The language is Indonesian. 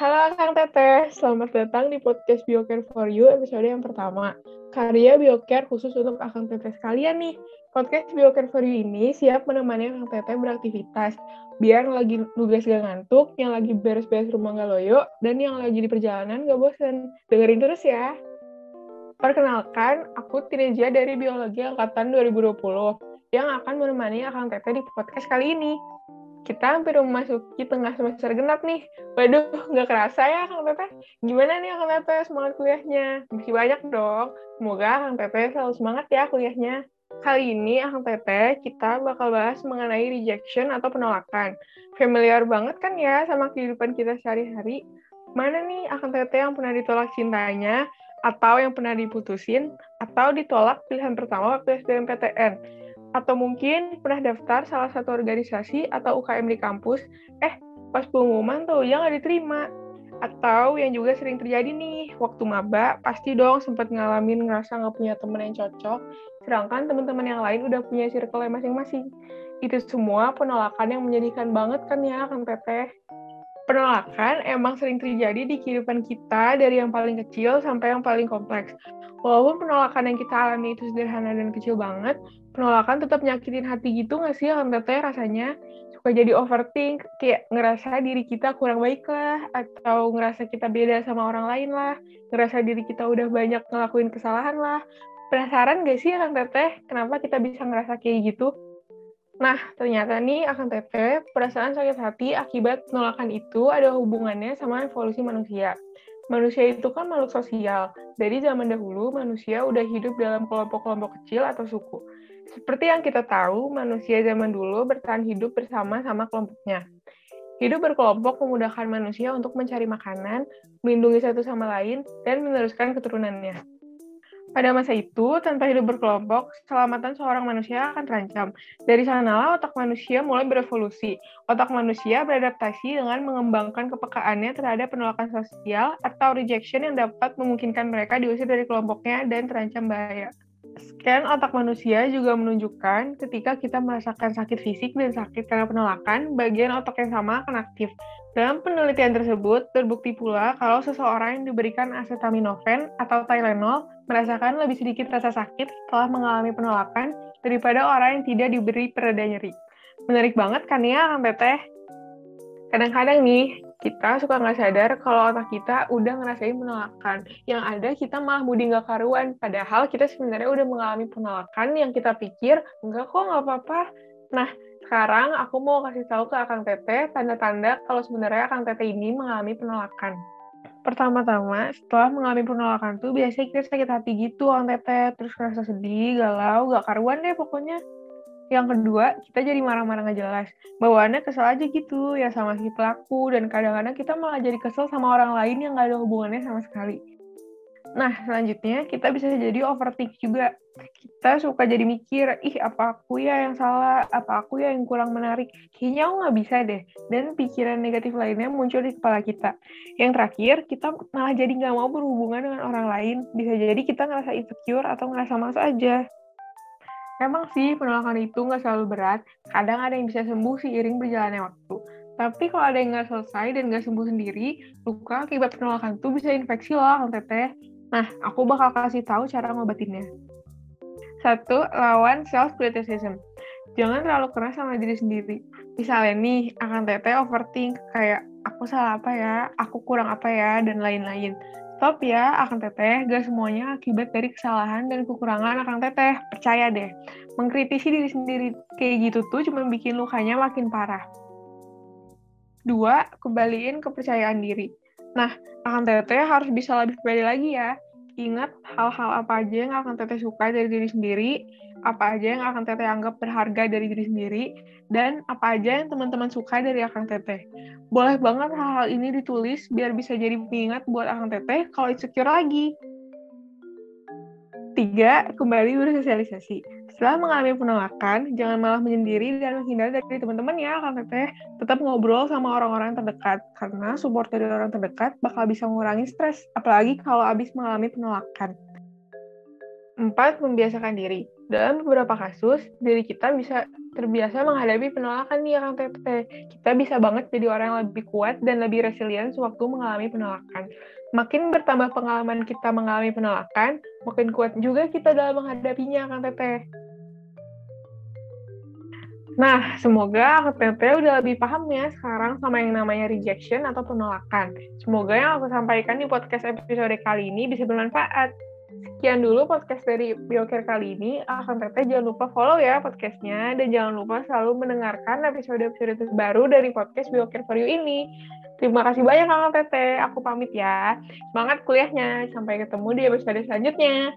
Halo Kang Teteh, selamat datang di podcast Biocare for You episode yang pertama. Karya Biocare khusus untuk Akang Teteh sekalian nih. Podcast Biocare for You ini siap menemani Kang Teteh beraktivitas. Biar lagi nugas gak ngantuk, yang lagi beres-beres rumah gak loyo, dan yang lagi di perjalanan gak bosan. Dengerin terus ya. Perkenalkan, aku Tineja dari Biologi Angkatan 2020 yang akan menemani Akang Teteh di podcast kali ini kita hampir memasuki tengah semester genap nih. Waduh, nggak kerasa ya Kang Teteh. Gimana nih Kang Teteh semangat kuliahnya? Masih banyak dong. Semoga Kang Teteh selalu semangat ya kuliahnya. Kali ini Kang Teteh kita bakal bahas mengenai rejection atau penolakan. Familiar banget kan ya sama kehidupan kita sehari-hari. Mana nih Kang Teteh yang pernah ditolak cintanya, atau yang pernah diputusin, atau ditolak pilihan pertama waktu SBMPTN? Atau mungkin pernah daftar salah satu organisasi atau UKM di kampus, eh pas pengumuman tuh ya nggak diterima. Atau yang juga sering terjadi nih, waktu maba pasti dong sempat ngalamin ngerasa nggak punya temen yang cocok, sedangkan teman-teman yang lain udah punya circle masing-masing. Itu semua penolakan yang menyedihkan banget kan ya, Kang Teteh. Penolakan emang sering terjadi di kehidupan kita dari yang paling kecil sampai yang paling kompleks. Walaupun penolakan yang kita alami itu sederhana dan kecil banget, penolakan tetap nyakitin hati gitu nggak sih kan teteh rasanya? Suka jadi overthink kayak ngerasa diri kita kurang baik lah atau ngerasa kita beda sama orang lain lah ngerasa diri kita udah banyak ngelakuin kesalahan lah. Penasaran gak sih akan teteh kenapa kita bisa ngerasa kayak gitu Nah, ternyata nih akan teteh, perasaan sakit hati akibat penolakan itu ada hubungannya sama evolusi manusia. Manusia itu kan makhluk sosial. Dari zaman dahulu, manusia udah hidup dalam kelompok-kelompok kecil atau suku. Seperti yang kita tahu, manusia zaman dulu bertahan hidup bersama sama kelompoknya. Hidup berkelompok memudahkan manusia untuk mencari makanan, melindungi satu sama lain, dan meneruskan keturunannya. Pada masa itu, tanpa hidup berkelompok, keselamatan seorang manusia akan terancam. Dari sanalah otak manusia mulai berevolusi. Otak manusia beradaptasi dengan mengembangkan kepekaannya terhadap penolakan sosial atau rejection yang dapat memungkinkan mereka diusir dari kelompoknya dan terancam bahaya. Scan otak manusia juga menunjukkan ketika kita merasakan sakit fisik dan sakit karena penolakan, bagian otak yang sama akan aktif. Dalam penelitian tersebut, terbukti pula kalau seseorang yang diberikan acetaminophen atau Tylenol merasakan lebih sedikit rasa sakit setelah mengalami penolakan daripada orang yang tidak diberi pereda nyeri. Menarik banget kan ya, Kang Teteh? Kadang-kadang nih, kita suka nggak sadar kalau otak kita udah ngerasain penolakan. Yang ada kita malah mudi nggak karuan. Padahal kita sebenarnya udah mengalami penolakan yang kita pikir, enggak kok nggak apa-apa. Nah, sekarang aku mau kasih tahu ke Akang Tete tanda-tanda kalau sebenarnya Akang Tete ini mengalami penolakan. Pertama-tama, setelah mengalami penolakan tuh biasanya kita sakit hati gitu, Akang Tete. Terus ngerasa sedih, galau, gak karuan deh pokoknya. Yang kedua, kita jadi marah-marah nggak jelas. Bawaannya kesel aja gitu, ya sama si pelaku, dan kadang-kadang kita malah jadi kesel sama orang lain yang nggak ada hubungannya sama sekali. Nah, selanjutnya kita bisa jadi overthink juga. Kita suka jadi mikir, ih apa aku ya yang salah, apa aku ya yang kurang menarik. Kayaknya aku nggak bisa deh. Dan pikiran negatif lainnya muncul di kepala kita. Yang terakhir, kita malah jadi nggak mau berhubungan dengan orang lain. Bisa jadi kita ngerasa insecure atau ngerasa malas aja. Emang sih penolakan itu nggak selalu berat, kadang ada yang bisa sembuh seiring berjalannya waktu. Tapi kalau ada yang nggak selesai dan nggak sembuh sendiri, luka akibat penolakan itu bisa infeksi loh, Kang Teteh. Nah, aku bakal kasih tahu cara ngobatinnya. Satu, lawan self-criticism. Jangan terlalu keras sama diri sendiri. Misalnya nih, akan teteh overthink, kayak aku salah apa ya, aku kurang apa ya, dan lain-lain. Stop ya, akan teteh, gak semuanya akibat dari kesalahan dan kekurangan akan teteh. Percaya deh, mengkritisi diri sendiri kayak gitu tuh cuma bikin lukanya makin parah. Dua, kembaliin kepercayaan diri. Nah, akan teteh harus bisa lebih pede lagi ya. Ingat hal-hal apa aja yang akan teteh suka dari diri sendiri, apa aja yang akan teteh anggap berharga dari diri sendiri, dan apa aja yang teman-teman suka dari akan teteh. Boleh banget hal-hal ini ditulis biar bisa jadi pengingat buat akan teteh kalau insecure lagi. Tiga, kembali bersosialisasi. Setelah mengalami penolakan, jangan malah menyendiri dan menghindar dari teman-teman ya, Kang Teteh. Tetap ngobrol sama orang-orang terdekat, karena support dari orang terdekat bakal bisa mengurangi stres, apalagi kalau habis mengalami penolakan. Empat, membiasakan diri. Dalam beberapa kasus, diri kita bisa terbiasa menghadapi penolakan nih Kang Teteh. Kita bisa banget jadi orang yang lebih kuat dan lebih resilient sewaktu mengalami penolakan. Makin bertambah pengalaman kita mengalami penolakan, makin kuat juga kita dalam menghadapinya Kang Teteh. Nah, semoga Kang Teteh udah lebih paham ya sekarang sama yang namanya rejection atau penolakan. Semoga yang aku sampaikan di podcast episode kali ini bisa bermanfaat. Sekian dulu podcast dari Biocare kali ini. Akan teteh jangan lupa follow ya podcastnya dan jangan lupa selalu mendengarkan episode-episode terbaru dari podcast Biocare for You ini. Terima kasih banyak Kang Teteh. Aku pamit ya. Semangat kuliahnya. Sampai ketemu di episode selanjutnya.